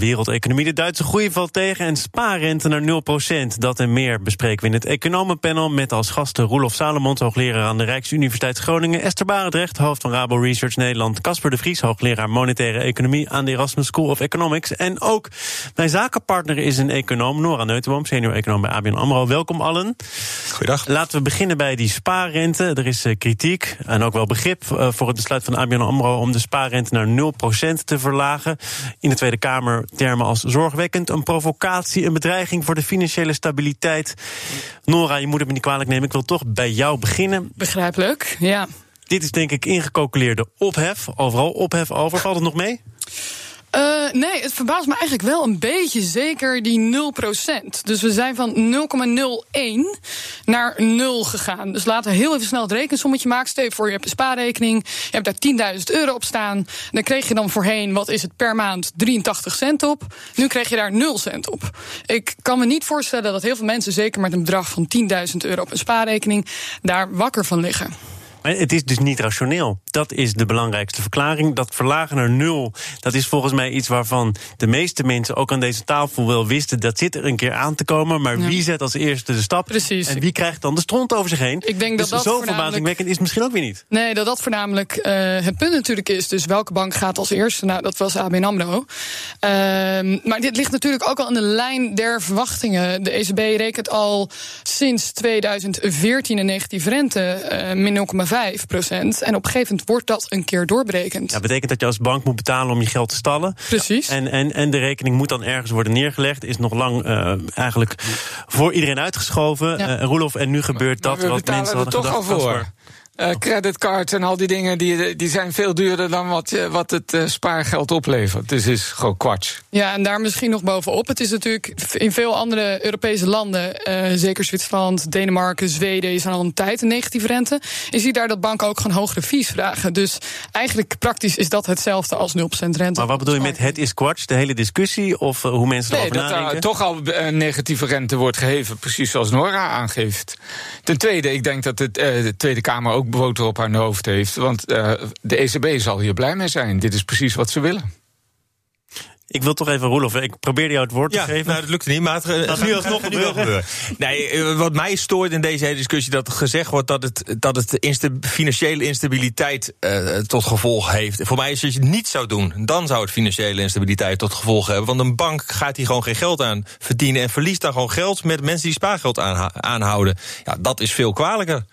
Wereldeconomie, de Duitse groei valt tegen en spaarrente naar 0%. Dat en meer bespreken we in het economenpanel met als gasten Roelof Salomons, hoogleraar aan de Rijksuniversiteit Groningen, Esther Barendrecht, hoofd van Rabo Research Nederland, Casper de Vries, hoogleraar monetaire economie aan de Erasmus School of Economics. En ook mijn zakenpartner is een econoom, Nora Neutenboom, senior econoom bij ABN AMRO. Welkom allen. Goedendag. Laten we beginnen bij die spaarrente. Er is eh, kritiek en ook wel begrip eh, voor het besluit van ABN AMRO om de spaarrente naar 0% te verlagen. In de Tweede Kamer termen als zorgwekkend, een provocatie, een bedreiging voor de financiële stabiliteit. Nora, je moet het me niet kwalijk nemen, ik wil toch bij jou beginnen. Begrijpelijk, ja. Dit is denk ik ingecalculeerde ophef, overal ophef over. Valt het nog mee? Uh, nee, het verbaast me eigenlijk wel een beetje. Zeker die 0%. Dus we zijn van 0,01 naar 0 gegaan. Dus laten we heel even snel het rekensommetje maken. Stel voor, je hebt een spaarrekening. Je hebt daar 10.000 euro op staan. Dan kreeg je dan voorheen, wat is het per maand, 83 cent op. Nu krijg je daar 0 cent op. Ik kan me niet voorstellen dat heel veel mensen, zeker met een bedrag van 10.000 euro op een spaarrekening, daar wakker van liggen. Het is dus niet rationeel. Dat is de belangrijkste verklaring. Dat verlagen naar nul, dat is volgens mij iets waarvan de meeste mensen ook aan deze tafel wel wisten. Dat zit er een keer aan te komen. Maar wie zet als eerste de stap? Precies. En wie krijgt dan de stront over zich heen? Ik denk dus dat dat zo verbazingwekkend is misschien ook weer niet. Nee, dat dat voornamelijk uh, het punt natuurlijk is. Dus welke bank gaat als eerste? Nou, dat was ABN AMRO. Uh, maar dit ligt natuurlijk ook al aan de lijn der verwachtingen. De ECB rekent al sinds 2014 een negatieve rente, uh, min 0,5 procent. En op een gegeven moment wordt dat een keer doorberekend. Dat betekent dat je als bank moet betalen om je geld te stallen. Precies. En, en, en de rekening moet dan ergens worden neergelegd. Is nog lang uh, eigenlijk voor iedereen uitgeschoven. Ja. Uh, Roelof, en nu gebeurt maar, dat wat mensen hadden er toch al voor. Uh, creditcards en al die dingen die, die zijn veel duurder dan wat, wat het uh, spaargeld oplevert. Dus het is gewoon kwats. Ja, en daar misschien nog bovenop. Het is natuurlijk in veel andere Europese landen, uh, zeker Zwitserland, Denemarken, Zweden, is al een tijd een negatieve rente. Je ziet daar dat banken ook gewoon hogere fees vragen. Dus eigenlijk praktisch is dat hetzelfde als 0% rente. Maar wat bedoel je met het is kwats? De hele discussie of hoe mensen nee, erover dat nadenken? er toch al een negatieve rente wordt geheven, precies zoals Nora aangeeft. Ten tweede, ik denk dat het, de Tweede Kamer ook boter op haar hoofd heeft. Want uh, de ECB zal hier blij mee zijn. Dit is precies wat ze willen. Ik wil toch even, Roelof, ik probeerde jou het woord ja, te geven. Nou, dat lukte niet, maar het gaat, gaat nu alsnog gebeuren. gebeuren. Nee, wat mij stoort in deze hele discussie... dat gezegd wordt dat het, dat het insta financiële instabiliteit uh, tot gevolg heeft. Voor mij is als je het niet zou doen, dan zou het financiële instabiliteit tot gevolg hebben. Want een bank gaat hier gewoon geen geld aan verdienen... en verliest dan gewoon geld met mensen die spaargeld aanhouden. Ja, dat is veel kwalijker.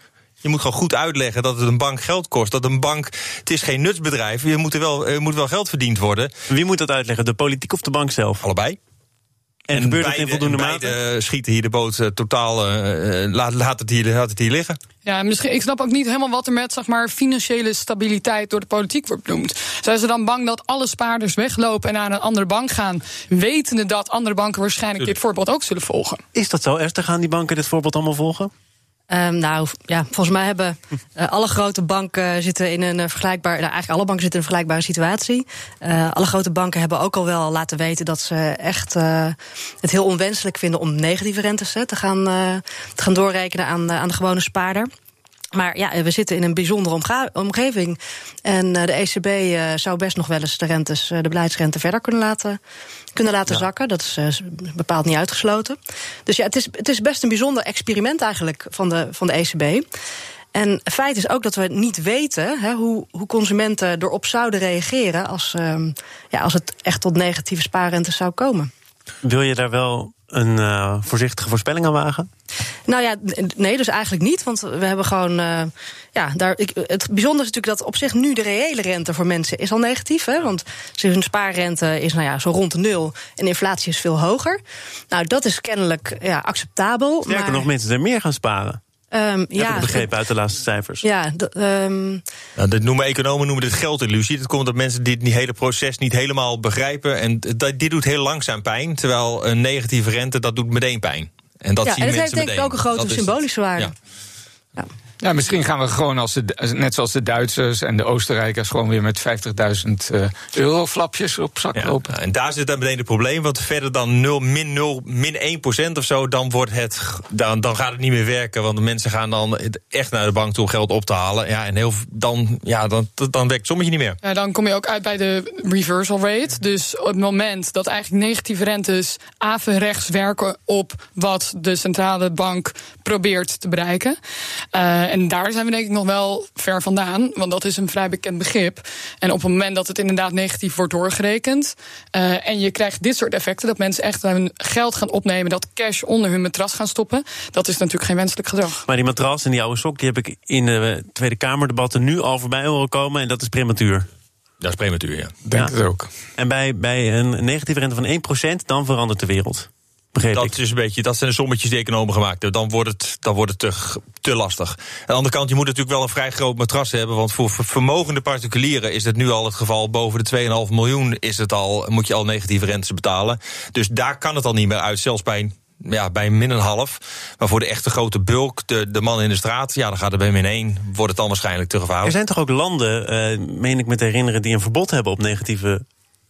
Je moet gewoon goed uitleggen dat het een bank geld kost. Dat een bank, het is geen nutsbedrijf. Je moet er wel, er moet wel geld verdiend worden. Wie moet dat uitleggen? De politiek of de bank zelf? Allebei. En, en gebeurt beide, het in voldoende mate? Beide schieten hier de boot uh, totaal. Uh, laat, laat, het hier, laat het hier liggen. Ja, misschien, ik snap ook niet helemaal wat er met zeg maar, financiële stabiliteit door de politiek wordt benoemd. Zijn ze dan bang dat alle spaarders weglopen en naar een andere bank gaan, wetende dat andere banken waarschijnlijk Tuurlijk. dit voorbeeld ook zullen volgen? Is dat zo, Esther? Gaan die banken dit voorbeeld allemaal volgen? Um, nou ja, volgens mij hebben uh, alle grote banken zitten in een vergelijkbaar. Nou, eigenlijk alle banken zitten in een vergelijkbare situatie. Uh, alle grote banken hebben ook al wel laten weten dat ze echt het heel onwenselijk vinden om negatieve rentes te gaan, te gaan doorrekenen aan, aan de gewone spaarder. Maar ja, we zitten in een bijzondere omgeving. En de ECB uh, zou best nog wel eens de rentes, de beleidsrente verder kunnen laten, kunnen laten ja. zakken. Dat is uh, bepaald niet uitgesloten. Dus ja, het is, het is best een bijzonder experiment eigenlijk van de, van de ECB. En feit is ook dat we niet weten hè, hoe, hoe consumenten erop zouden reageren als, uh, ja, als het echt tot negatieve spaarrentes zou komen. Wil je daar wel een uh, voorzichtige voorspelling aan wagen? Nou ja, nee, dus eigenlijk niet. Want we hebben gewoon. Uh, ja, daar, ik, het bijzondere is natuurlijk dat op zich nu de reële rente voor mensen is al negatief. Hè, want hun spaarrente is nou ja, zo rond de nul. En inflatie is veel hoger. Nou, dat is kennelijk ja, acceptabel. Sterker maar, nog, mensen er meer gaan sparen. Um, ja, ik begrepen uit de laatste cijfers. Ja, um, nou, dit noemen economen noemen dit geldillusie. Dat komt dat mensen dit hele proces niet helemaal begrijpen. En dat, dit doet heel langzaam pijn. Terwijl een negatieve rente, dat doet meteen pijn. En dat ja, zien en dat mensen heeft denk ik ook een grote dat symbolische waarde. Ja. Ja. Ja, misschien gaan we gewoon als de, net zoals de Duitsers en de Oostenrijkers gewoon weer met 50.000 uh, euro flapjes op zak Ja, lopen. en daar zit dan meteen het probleem. Want verder dan 0, min 0, min 1 procent of zo, dan, wordt het, dan, dan gaat het niet meer werken. Want de mensen gaan dan echt naar de bank toe om geld op te halen. Ja, en heel, dan, ja, dan, dan werkt het sommetje niet meer. Ja, dan kom je ook uit bij de reversal rate. Dus op het moment dat eigenlijk negatieve rentes averechts werken op wat de centrale bank probeert te bereiken. Uh, en daar zijn we denk ik nog wel ver vandaan, want dat is een vrij bekend begrip. En op het moment dat het inderdaad negatief wordt doorgerekend uh, en je krijgt dit soort effecten, dat mensen echt hun geld gaan opnemen, dat cash onder hun matras gaan stoppen, dat is natuurlijk geen wenselijk gedrag. Maar die matras en die oude sok, die heb ik in de Tweede Kamerdebatten nu al voorbij horen komen en dat is prematuur. Dat is prematuur, ja. Denk Ja. het ook. En bij, bij een negatieve rente van 1%, dan verandert de wereld. Begreep ik. Dat, is een beetje, dat zijn de sommetjes die economen gemaakt hebben. Dan wordt het, dan wordt het te, te lastig. Aan de andere kant, je moet natuurlijk wel een vrij groot matras hebben. Want voor ver- vermogende particulieren is het nu al het geval. Boven de 2,5 miljoen is het al, moet je al negatieve rentes betalen. Dus daar kan het al niet meer uit. Zelfs bij, ja, bij min een half. Maar voor de echte grote bulk, de, de man in de straat, ja, dan gaat het bij min 1. Wordt het dan waarschijnlijk te Er gevaarlijk. zijn toch ook landen, eh, meen ik me te herinneren, die een verbod hebben op negatieve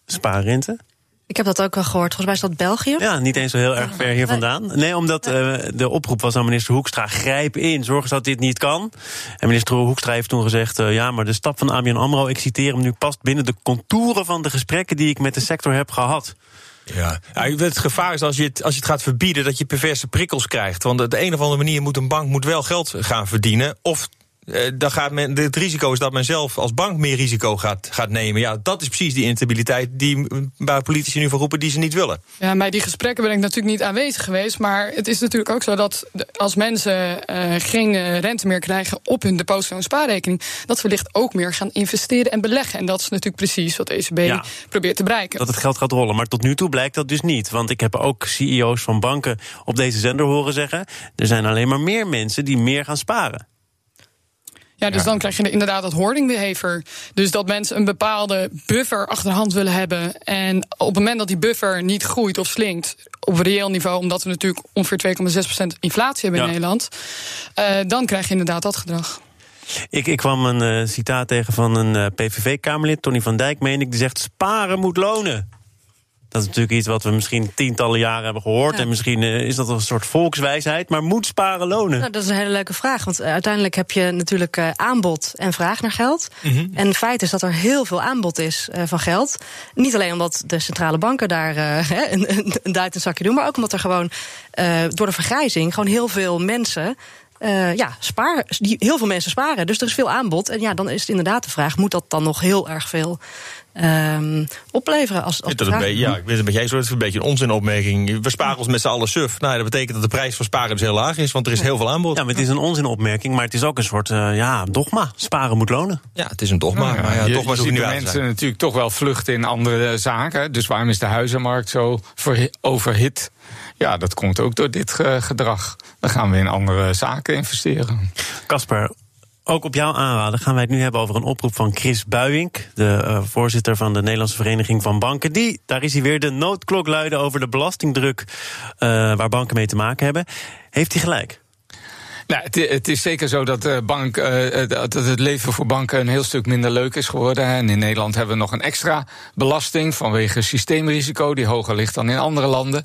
spaarrente? Ik heb dat ook wel gehoord. Volgens mij is dat België. Ja, niet eens zo heel erg ver hier vandaan. Nee, omdat eh, de oproep was aan minister Hoekstra: grijp in, zorg eens dat dit niet kan. En minister Hoekstra heeft toen gezegd: eh, ja, maar de stap van ABN Amro, ik citeer hem nu, past binnen de contouren van de gesprekken die ik met de sector heb gehad. Ja. Ja, het gevaar is als je, het, als je het gaat verbieden dat je perverse prikkels krijgt. Want op de een of andere manier moet een bank moet wel geld gaan verdienen. Of dan gaat men, het risico is dat men zelf als bank meer risico gaat, gaat nemen. Ja, dat is precies die instabiliteit die waar politici nu voor roepen die ze niet willen. Ja, bij die gesprekken ben ik natuurlijk niet aanwezig geweest. Maar het is natuurlijk ook zo dat als mensen eh, geen eh, rente meer krijgen op hun deposito en spaarrekening, dat ze wellicht ook meer gaan investeren en beleggen. En dat is natuurlijk precies wat de ECB Ja. probeert te bereiken. Dat het geld gaat rollen. Maar tot nu toe blijkt dat dus niet. Want ik heb ook CEO's van banken op deze zender horen zeggen: er zijn alleen maar meer mensen die meer gaan sparen. Ja, dus dan krijg je inderdaad dat hoarding behavior. Dus dat mensen een bepaalde buffer achter de hand willen hebben. En op het moment dat die buffer niet groeit of slinkt op reëel niveau, omdat we natuurlijk ongeveer 2,6% inflatie hebben in. Nederland, eh, dan krijg je inderdaad dat gedrag. Ik, ik kwam een eh, citaat tegen van een eh, PVV-Kamerlid, Tony van Dijk, meen ik, die zegt: sparen moet lonen. Dat is natuurlijk iets wat we misschien tientallen jaren hebben gehoord. Ja. En misschien eh, is dat een soort volkswijsheid. Maar moet sparen lonen? Nou, dat is een hele leuke vraag. Want eh, uiteindelijk heb je natuurlijk eh, aanbod en vraag naar geld. En het feit is dat er heel veel aanbod is eh, van geld. Niet alleen omdat de centrale banken daar eh, hè, een, een, een duit in het zakje doen, maar ook omdat er gewoon eh, door de vergrijzing gewoon heel veel mensen. eh, ja, spaar, die, heel veel mensen sparen. Dus er is veel aanbod. En ja, dan is het inderdaad de vraag: moet dat dan nog heel erg veel ehm, opleveren? Als, als dat een vraag- beetje, ja, ik ben het met het is een beetje een onzinopmerking. We sparen ons met z'n allen suf. Nou, dat betekent dat de prijs van sparen dus heel laag is, want er is heel veel aanbod. Ja, maar het is een onzinopmerking, maar het is ook een soort eh, ja, dogma. Sparen moet lonen. Ja, het is een dogma. maar ja, je, dogma's je de mensen zijn. natuurlijk toch wel vluchten in andere zaken. Dus waarom is de huizenmarkt zo verhi- overhit? Ja, dat komt ook door dit eh, gedrag. Dan gaan we in andere zaken investeren. Casper, ook op jouw aanraden gaan wij het nu hebben over een oproep van Chris Buijink, de eh, voorzitter van de Nederlandse Vereniging van Banken. Die, daar is hij weer, de noodklok luiden over de belastingdruk eh, waar banken mee te maken hebben. Heeft hij gelijk? Nou, het, het is zeker zo dat, de bank, eh, eh, dat het leven voor banken een heel stuk minder leuk is geworden. En in Nederland hebben we nog een extra belasting vanwege systeemrisico, die hoger ligt dan in andere landen.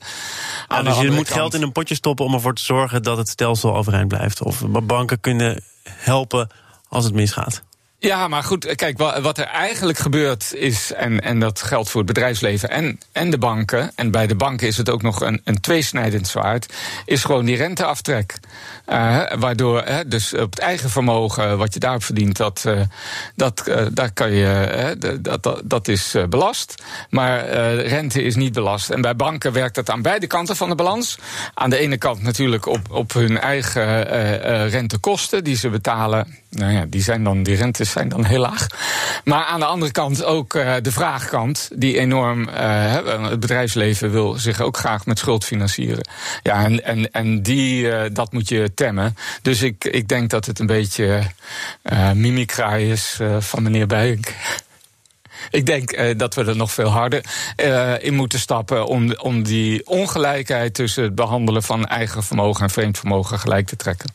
Ja, dus je moet kant- geld in een potje stoppen om ervoor te zorgen dat het stelsel overeind blijft. Of banken kunnen helpen als het misgaat. Ja, maar goed, kijk, wa- wat er eigenlijk gebeurt is, en, en dat geldt voor het bedrijfsleven en, en de banken, en bij de banken is het ook nog een, een tweesnijdend zwaard, is gewoon die renteaftrek. Eh, waardoor, hè, dus op het eigen vermogen, wat je daarop verdient, dat, eh, dat, eh, daar kan je, dat, dat, is eh, belast. Maar eh, rente is niet belast. En bij banken werkt dat aan beide kanten van de balans. Aan de ene kant natuurlijk op, op hun eigen eh, eh, rentekosten, die ze betalen. Nou ja, die, zijn dan, die rentes zijn dan heel laag. Maar aan de andere kant ook eh, de vraagkant, die enorm. eh, het bedrijfsleven wil zich ook graag met schuld financieren. Ja, en, en, en die, eh, dat moet je temmen. Dus ik, ik denk dat het een beetje eh mimikraai is van meneer Bijink. Ik denk dat we er nog veel harder in moeten stappen om, om die ongelijkheid tussen het behandelen van eigen vermogen en vreemd vermogen gelijk te trekken.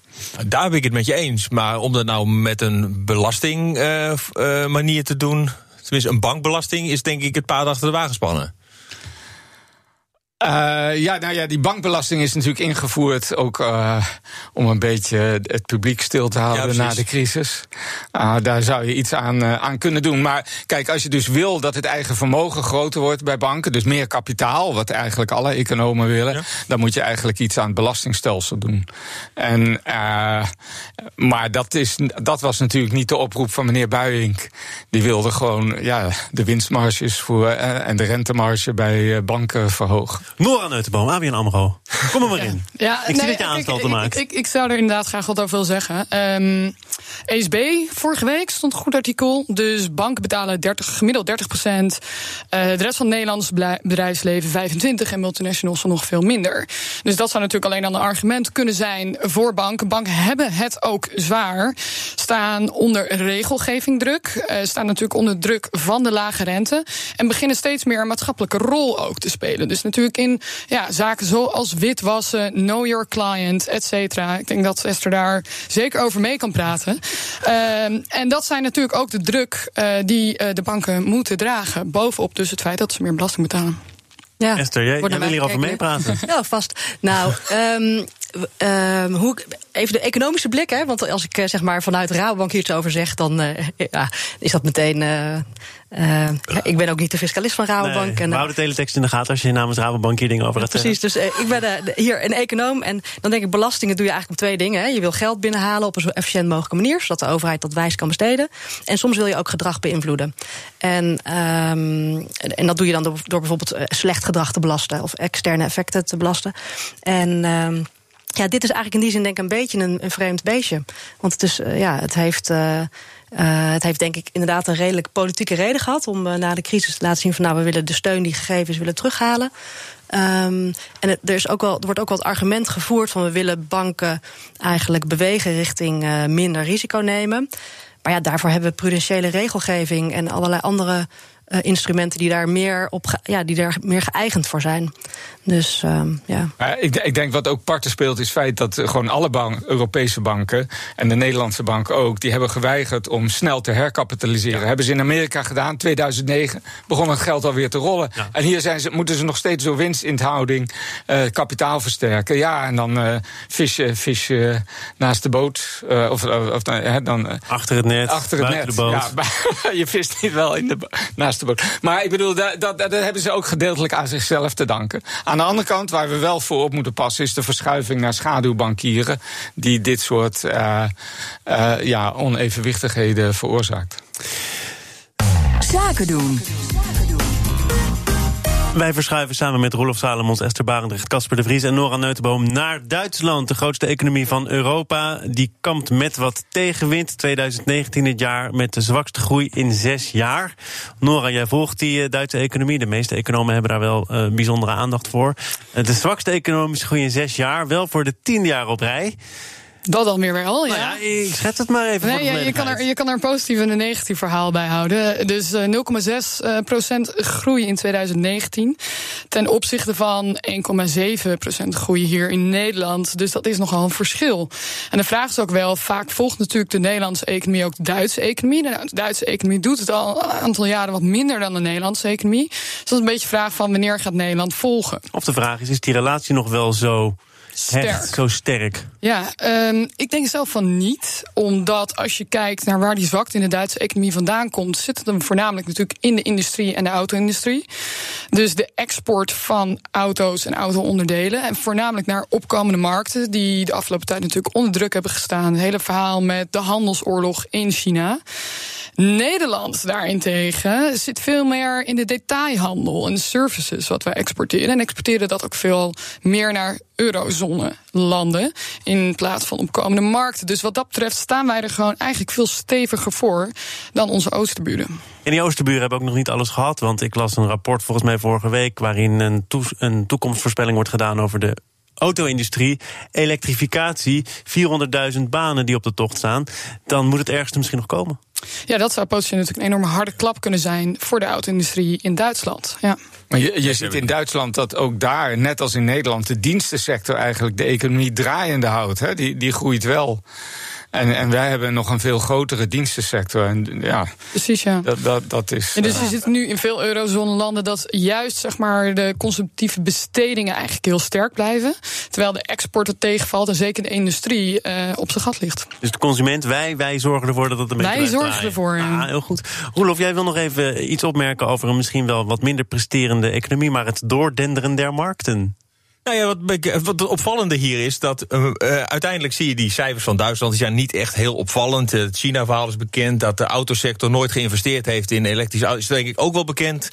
Daar ben ik het met je eens. Maar om dat nou met een belastingmanier te doen, tenminste een bankbelasting, is denk ik het paard achter de wagen spannen. Uh, ja, nou ja, die bankbelasting is natuurlijk ingevoerd ook uh, om een beetje het publiek stil te houden na de crisis. Uh, daar zou je iets aan, aan kunnen doen. Maar kijk, als je dus wil dat het eigen vermogen groter wordt bij banken, dus meer kapitaal, wat eigenlijk alle economen willen, dan moet je eigenlijk iets aan het belastingstelsel doen. En, maar dat, is, dat was natuurlijk niet de oproep van meneer Buijink. Die wilde gewoon ja, de winstmarges voor, en de rentemarge bij banken verhogen. Nora Neutenboom, ABN AMRO. Kom er maar in. Ja, ik zie dat je aanstalten maakt. Ik, ik, ik, zou er inderdaad graag wat over willen zeggen. Um, ehm, ESB, vorige week stond een goed artikel. Dus banken betalen 30, gemiddeld 30 procent. Uh, de rest van het Nederlandse bedrijfsleven 25 en multinationals nog veel minder. Dus dat zou natuurlijk alleen dan een argument kunnen zijn voor banken. Banken hebben het ook zwaar. Staan onder regelgeving druk. Uh, staan natuurlijk onder druk van de lage rente. En beginnen steeds meer een maatschappelijke rol ook te spelen. Dus natuurlijk in ja, zaken zoals witwassen, know your client, et cetera. Ik denk dat Esther daar zeker over mee kan praten. Uh, en dat zijn natuurlijk ook de druk uh, die uh, de banken moeten dragen. Bovenop dus het feit dat ze meer belasting betalen. Ja, Esther, jij, jij wil hierover meepraten. Ja, vast. Nou, um, um, hoe, even de economische blik, hè? Want als ik zeg maar vanuit Rabobank hier iets over zeg, dan uh, ja, is dat meteen uh, uh, ik ben ook niet de fiscalist van Rabobank. Nee, en, de teletext in de gaten als je namens Rabobank hier dingen over gaat Precies, dus ik ben hier een econoom. En dan denk ik, belastingen doe je eigenlijk om twee dingen. Hè. Je wil geld binnenhalen op een zo efficiënt mogelijke manier... zodat de overheid dat wijs kan besteden. En soms wil je ook gedrag beïnvloeden. En, um, en dat doe je dan door, door bijvoorbeeld slecht gedrag te belasten... of externe effecten te belasten. En... Ja, dit is eigenlijk in die zin denk ik een beetje een, een vreemd beestje. Want het, is, ja, het heeft... Uh, het heeft denk ik inderdaad een redelijk politieke reden gehad om na de crisis te laten zien van nou we willen de steun die gegeven is willen terughalen. Um, en er, is ook wel, er wordt ook wel het argument gevoerd van we willen banken eigenlijk bewegen richting minder risico nemen. Maar ja, daarvoor hebben we prudentiële regelgeving en allerlei andere uh, instrumenten die daar meer op ja, die daar meer geëigend voor zijn. Dus uh, ja. Maar ik, ik, denk wat ook parten speelt, is het feit dat gewoon alle bank, Europese banken en de Nederlandse bank ook, die hebben geweigerd om snel te herkapitaliseren. Ja. Hebben ze in Amerika gedaan. 2009 begon het geld alweer te rollen. Ja. En hier zijn ze, moeten ze nog steeds door winstinhouding uh, kapitaal versterken. Ja, en dan uh, visje, visje naast de boot. Uh, of, of dan, achter het net. Achter het net. De boot. Ja, je vist niet wel in de, naast maar ik bedoel, dat, dat, dat, hebben ze ook gedeeltelijk aan zichzelf te danken. Aan de andere kant, waar we wel voor op moeten passen, is de verschuiving naar schaduwbankieren. die dit soort uh, uh, ja, onevenwichtigheden veroorzaakt. Zaken doen. Wij verschuiven samen met Rolof Salomons, Esther Barendrecht, Casper de Vries en Nora Neutenboom naar Duitsland, de grootste economie van Europa. Die kampt met wat tegenwind. 2019 het jaar met de zwakste groei in zes jaar. Nora, jij volgt die eh, Duitse economie. De meeste economen hebben daar wel uh, bijzondere aandacht voor. Uh, de zwakste economische groei in zes jaar, wel voor de tiende jaar op rij. Dat dan weer wel, ja. Nou ja ik schets het maar even. Nee, ja, je, kan er, je kan er een positief en een negatief verhaal bij houden. Dus uh, 0,6 uh, procent groei in 2019. Ten opzichte van 1,7 procent groei hier in Nederland. Dus dat is nogal een verschil. En de vraag is ook wel, vaak volgt natuurlijk de Nederlandse economie ook de Duitse economie. Nou, de Duitse economie doet het al een aantal jaren wat minder dan de Nederlandse economie. Dus dat is een beetje de vraag van wanneer gaat Nederland volgen. Of de vraag is, is die relatie nog wel zo sterk. zo sterk? Ja, um, ik denk zelf van niet. Omdat als je kijkt naar waar die zwakte in de Duitse economie vandaan komt, zit het hem voornamelijk natuurlijk in de industrie en de auto-industrie. Dus de export van auto's en auto-onderdelen. En voornamelijk naar opkomende markten, die de afgelopen tijd natuurlijk onder druk hebben gestaan. Het hele verhaal met de handelsoorlog in China. Nederland daarentegen zit veel meer in de detailhandel en services wat wij exporteren. En exporteren dat ook veel meer naar eurozone landen in plaats van opkomende markten. Dus wat dat betreft staan wij er gewoon eigenlijk veel steviger voor dan onze oosterburen. En die oosterburen hebben ook nog niet alles gehad. Want ik las een rapport volgens mij vorige week waarin een, een toekomstvoorspelling wordt gedaan over de auto-industrie, elektrificatie, 400.000 banen die op de tocht staan, dan moet het ergste misschien nog komen. Ja, dat zou potentieel natuurlijk een enorme harde klap kunnen zijn voor de auto-industrie in Duitsland. Ja. Maar je, je ziet in Duitsland dat ook daar, net als in Nederland, de dienstensector eigenlijk de economie draaiende houdt. Hè? Die, die groeit wel. En, en wij hebben nog een veel grotere dienstensector. En ja, Precies, ja. dat, dat, dat is. En dus eh, je ziet nu in veel eurozone-landen dat juist zeg maar, de consumptieve bestedingen eigenlijk heel sterk blijven. Terwijl de export er tegenvalt en zeker de industrie eh, op zijn gat ligt. Dus de consument, wij, wij zorgen ervoor dat het een beetje Wij zorgen draaien. ervoor, ja. Ah, heel goed. Roelof, jij wil nog even iets opmerken over een misschien wel wat minder presterende economie, maar het doordenderen der markten. Nou ja, wat, wat het opvallende hier is dat eh, eh, uiteindelijk zie je die cijfers van Duitsland, die zijn niet echt heel opvallend. Eh, Het China-verhaal is bekend, dat de autosector nooit geïnvesteerd heeft in elektrische auto's, is denk ik ook wel bekend.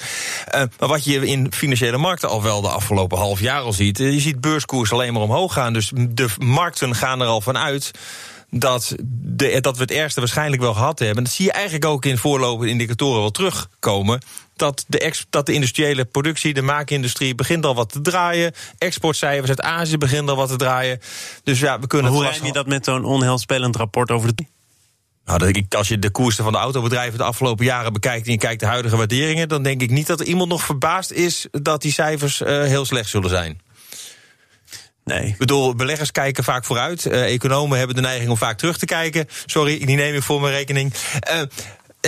Maar wat je in financiële markten al wel de afgelopen half jaar al ziet, je ziet beurskoers alleen maar omhoog gaan. Dus de markten gaan er al van uit dat, de, dat we het ergste waarschijnlijk wel gehad hebben. Dat zie je eigenlijk ook in voorlopende indicatoren wel terugkomen. Dat de, ex, dat de industriële productie, de maakindustrie, begint al wat te draaien. Exportcijfers uit Azië beginnen al wat te draaien. Dus ja, we kunnen Hoe rijm je dat met zo'n onheilspellend rapport over de. Nou, als je de koersen van de autobedrijven de afgelopen jaren bekijkt en je kijkt de huidige waarderingen, dan denk ik niet dat er iemand nog verbaasd is dat die cijfers eh, heel slecht zullen zijn. Nee. Ik bedoel, beleggers kijken vaak vooruit. Eh, economen hebben de neiging om vaak terug te kijken. Sorry, die neem ik voor mijn rekening. Eh,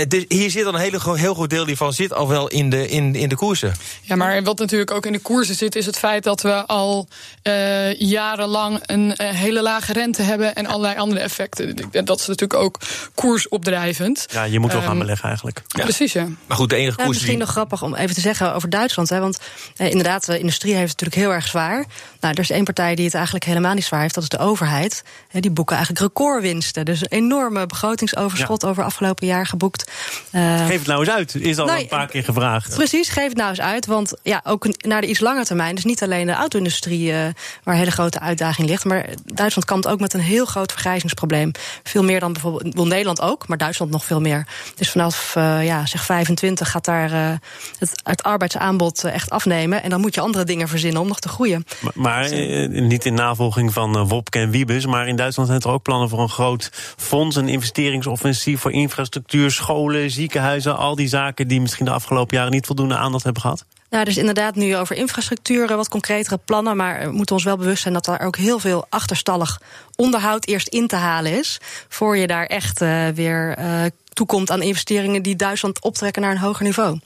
dus hier zit dan een hele, heel groot deel hiervan zit al wel in de, in, in de koersen. Ja, maar wat natuurlijk ook in de koersen zit, is het feit dat we al eh, jarenlang een eh, hele lage rente hebben en allerlei andere effecten. En Dat is natuurlijk ook koersopdrijvend. Ja, je moet wel gaan Ehm, beleggen eigenlijk. Precies, ja. Maar goed, de enige Ja, koers misschien die... nog grappig om even te zeggen over Duitsland. Hè, want eh, inderdaad, de industrie heeft het natuurlijk heel erg zwaar. Nou, er is één partij die het eigenlijk helemaal niet zwaar heeft. Dat is de overheid. Hè, die boeken eigenlijk recordwinsten. Dus een enorme begrotingsoverschot over afgelopen jaar geboekt. Eh, Geef het nou eens uit, is al Nou, een paar keer gevraagd. Precies, geef het nou eens uit. Want ja, ook naar de iets lange termijn. Dus niet alleen de auto-industrie eh, waar een hele grote uitdaging ligt. Maar Duitsland kampt ook met een heel groot vergrijzingsprobleem. Veel meer dan bijvoorbeeld. Nederland ook, maar Duitsland nog veel meer. Dus vanaf eh, ja, zeg 25 gaat daar het, het arbeidsaanbod echt afnemen. En dan moet je andere dingen verzinnen om nog te groeien. Maar, maar, eh, niet in navolging van Wopke en Wiebes. Maar in Duitsland zijn er ook plannen voor een groot fonds, een investeringsoffensief voor infrastructuur, scholen, ziekenhuizen. Al die zaken die misschien de afgelopen jaren niet voldoende aandacht hebben gehad. Nou, dus inderdaad nu over infrastructuur wat concretere plannen. Maar we moeten ons wel bewust zijn dat er ook heel veel achterstallig onderhoud eerst in te halen is. Voor je daar echt eh, weer eh, toekomt aan investeringen die Duitsland optrekken naar een hoger niveau.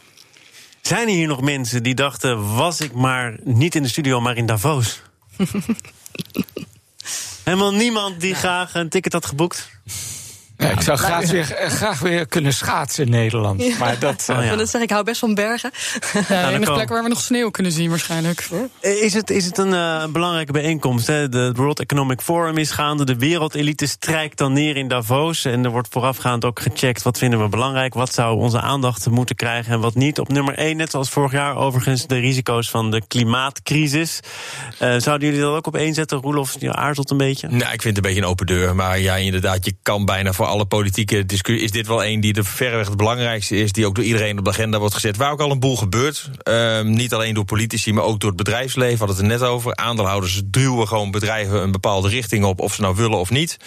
Zijn er hier nog mensen die dachten: was ik maar niet in de studio, maar in Davos? Helemaal niemand die graag een ticket had geboekt. Ja, ik zou graag weer, eh, graag weer kunnen schaatsen in Nederland. Maar dat. Oh, ja. En dat zeg ik, hou best van bergen. Ja, de enige plek waar we nog sneeuw kunnen zien waarschijnlijk. Eh, Is het, is het een eh, belangrijke bijeenkomst? Hè? De World Economic Forum is gaande. De wereldelite strijkt dan neer in Davos. En er wordt voorafgaand ook gecheckt wat vinden we belangrijk. Wat zou onze aandacht moeten krijgen en wat niet. Op nummer 1, net zoals vorig jaar, overigens de risico's van de klimaatcrisis. Eh, zouden jullie dat ook op één zetten? Roelof, je aarzelt een beetje. Nou, ik vind het een beetje een open deur. Maar ja, inderdaad, je kan bijna voor alle politieke discussie... is dit wel een die de verreweg het belangrijkste is... die ook door iedereen op de agenda wordt gezet. Waar ook al een boel gebeurt. Ehm, niet alleen door politici, maar ook door het bedrijfsleven. Hadden het er net over. Aandeelhouders duwen gewoon bedrijven een bepaalde richting op... of ze nou willen of niet.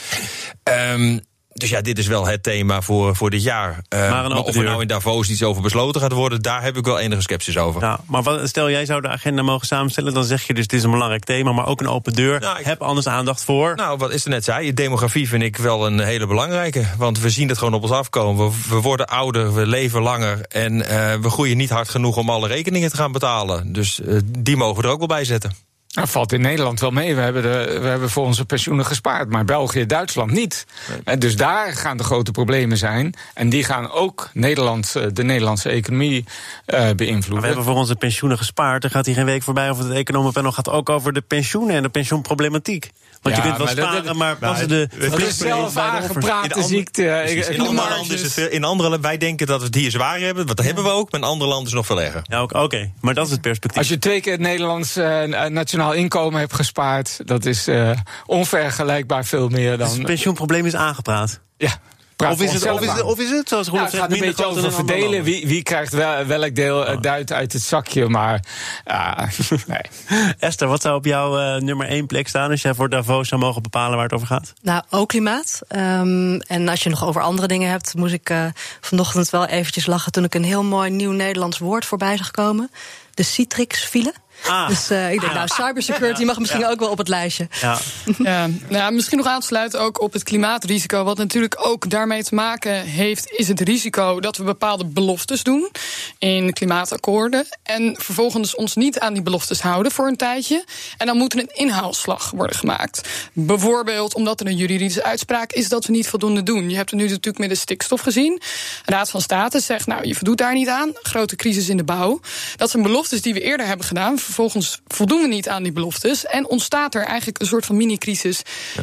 Ehm, dus ja, dit is wel het thema voor, voor dit jaar. Ehm, Maar een open of er nou in Davos iets over besloten gaat worden... daar heb ik wel enige sceptisch over. Ja, maar wat, stel jij zou de agenda mogen samenstellen, dan zeg je dus het is een belangrijk thema, maar ook een open deur. Nou, ik- Heb anders aandacht voor. Nou, wat is er net zei, demografie vind ik wel een hele belangrijke. Want we zien het gewoon op ons afkomen. We, we worden ouder, we leven langer. En eh, we groeien niet hard genoeg om alle rekeningen te gaan betalen. Dus eh, die mogen we er ook wel bij zetten. Nou, valt in Nederland wel mee. We hebben, de, we hebben voor onze pensioenen gespaard. Maar België, Duitsland niet. En dus daar gaan de grote problemen zijn. En die gaan ook Nederland, eh, de Nederlandse economie eh, Maar beïnvloeden. we hebben voor onze pensioenen gespaard. Er gaat hier geen week voorbij of het economenpanel gaat ook over de pensioenen en de pensioenproblematiek. Want Ja, je kunt wel maar dat- sparen, dat- maar passen de Dat is verplichtingen zelf In ziekte. Ik- in, andere landen is het veel, in andere wij denken dat we het hier zwaar hebben. Want dat hebben we ook. Maar in andere landen is het nog veel erger. Ja, oké, maar dat is het perspectief. Als je twee keer het Nederlands eh, nationaal inkomen hebt gespaard, dat is eh, onvergelijkbaar veel meer Dus dan. het pensioenprobleem is aangepraat. ja, Of is, het, of, is het, of is het, zoals Roelof Ja, het gaat een beetje over verdelen. Wie, wie krijgt wel, welk deel eh, duit uit het zakje. Maar ah, nee. Esther, wat zou op jouw eh, nummer 1 plek staan... als jij voor Davos zou mogen bepalen waar het over gaat? Nou, ook klimaat. Ehm, en als je nog over andere dingen hebt, moest ik eh, vanochtend wel eventjes lachen toen ik een heel mooi nieuw Nederlands woord voorbij zag komen. De citrixfile. Ah. Dus eh, ik denk, nou, cybersecurity mag misschien ook wel op het lijstje. Ja. Ja, nou ja, misschien nog aan te sluiten ook op het klimaatrisico. Wat natuurlijk ook daarmee te maken heeft, is het risico dat we bepaalde beloftes doen in klimaatakkoorden. En vervolgens ons niet aan die beloftes houden voor een tijdje. En dan moet er een inhaalslag worden gemaakt. Bijvoorbeeld omdat er een juridische uitspraak is dat we niet voldoende doen. Je hebt het nu natuurlijk met de stikstof gezien. De Raad van State zegt, nou, je voldoet daar niet aan. Grote crisis in de bouw. Dat zijn beloftes die we eerder hebben gedaan. Vervolgens voldoen we niet aan die beloftes. En ontstaat er eigenlijk een soort van mini-crisis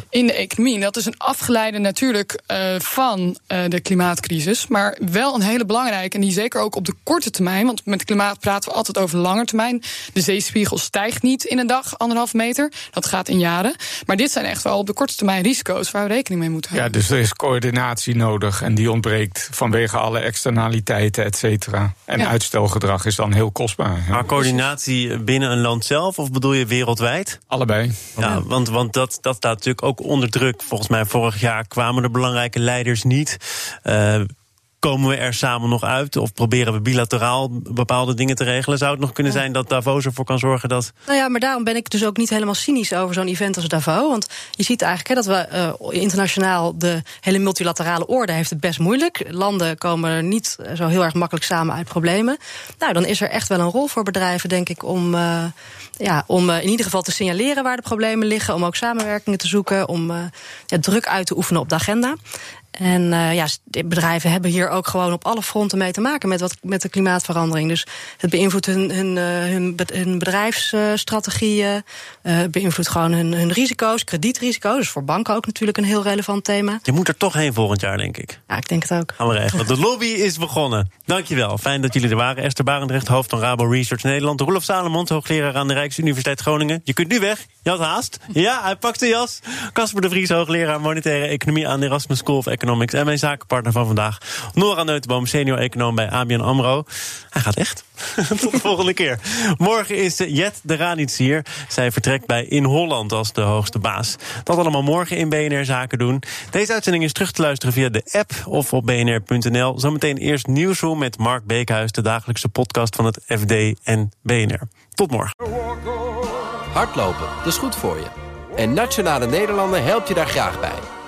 in de economie. En dat is een afgeleide natuurlijk eh, van eh, de klimaatcrisis. Maar wel een hele belangrijke. En die zeker ook op de korte termijn. Want met klimaat praten we altijd over lange termijn. De zeespiegel stijgt niet in een dag anderhalf meter. Dat gaat in jaren. Maar dit zijn echt wel op de korte termijn risico's waar we rekening mee moeten Ja, houden. dus er is coördinatie nodig. En die ontbreekt vanwege alle externaliteiten, et cetera. En Ja. uitstelgedrag is dan heel kostbaar. Ja. Maar coördinatie binnen een land zelf, of bedoel je wereldwijd? Allebei. Ja, want, want dat, dat staat natuurlijk ook onder druk. Volgens mij vorig jaar kwamen de belangrijke leiders niet. Eh, komen we er samen nog uit? Of proberen we bilateraal bepaalde dingen te regelen? Zou het nog kunnen zijn dat Davos ervoor kan zorgen dat... Nou ja, maar daarom ben ik dus ook niet helemaal cynisch over zo'n event als Davos. Want je ziet eigenlijk hè, dat we eh, internationaal de hele multilaterale orde heeft het best moeilijk. Landen komen er niet zo heel erg makkelijk samen uit problemen. Nou, dan is er echt wel een rol voor bedrijven, denk ik, om, eh, ja, om eh, in ieder geval te signaleren waar de problemen liggen. Om ook samenwerkingen te zoeken, om eh, ja, druk uit te oefenen op de agenda. En eh, ja, bedrijven hebben hier ook gewoon op alle fronten mee te maken met, wat, met de klimaatverandering. Dus het beïnvloedt hun, hun, eh, hun, be- hun bedrijfsstrategieën, eh, het beïnvloedt gewoon hun, hun risico's, kredietrisico's. Dus voor banken ook natuurlijk een heel relevant thema. Je moet er toch heen volgend jaar, denk ik. Ja, ik denk het ook. Gaan we regelen. De lobby is begonnen. Dankjewel. Fijn dat jullie er waren. Esther Barendrecht, hoofd van Rabo Research Nederland. Roelof Salomond, hoogleraar aan de Rijksuniversiteit Groningen. Je kunt nu weg. Je had haast. Ja, hij pakt de jas. Casper de Vries, hoogleraar monetaire economie aan de Erasmus School of Economics. En mijn zakenpartner van vandaag, Nora Neutenboom, senior econoom bij ABN AMRO. Hij gaat echt. Tot de volgende keer. Morgen is eh, Jet de Ranits hier. Zij vertrekt bij In Holland als de hoogste baas. Dat allemaal morgen in BNR Zaken doen. Deze uitzending is terug te luisteren via de app of op bnr.nl. Zometeen eerst Nieuwsroom met Mark Beekhuis, de dagelijkse podcast van het FD en BNR. Tot morgen. Hardlopen, dat is goed voor je. En Nationale Nederlanden helpt je daar graag bij.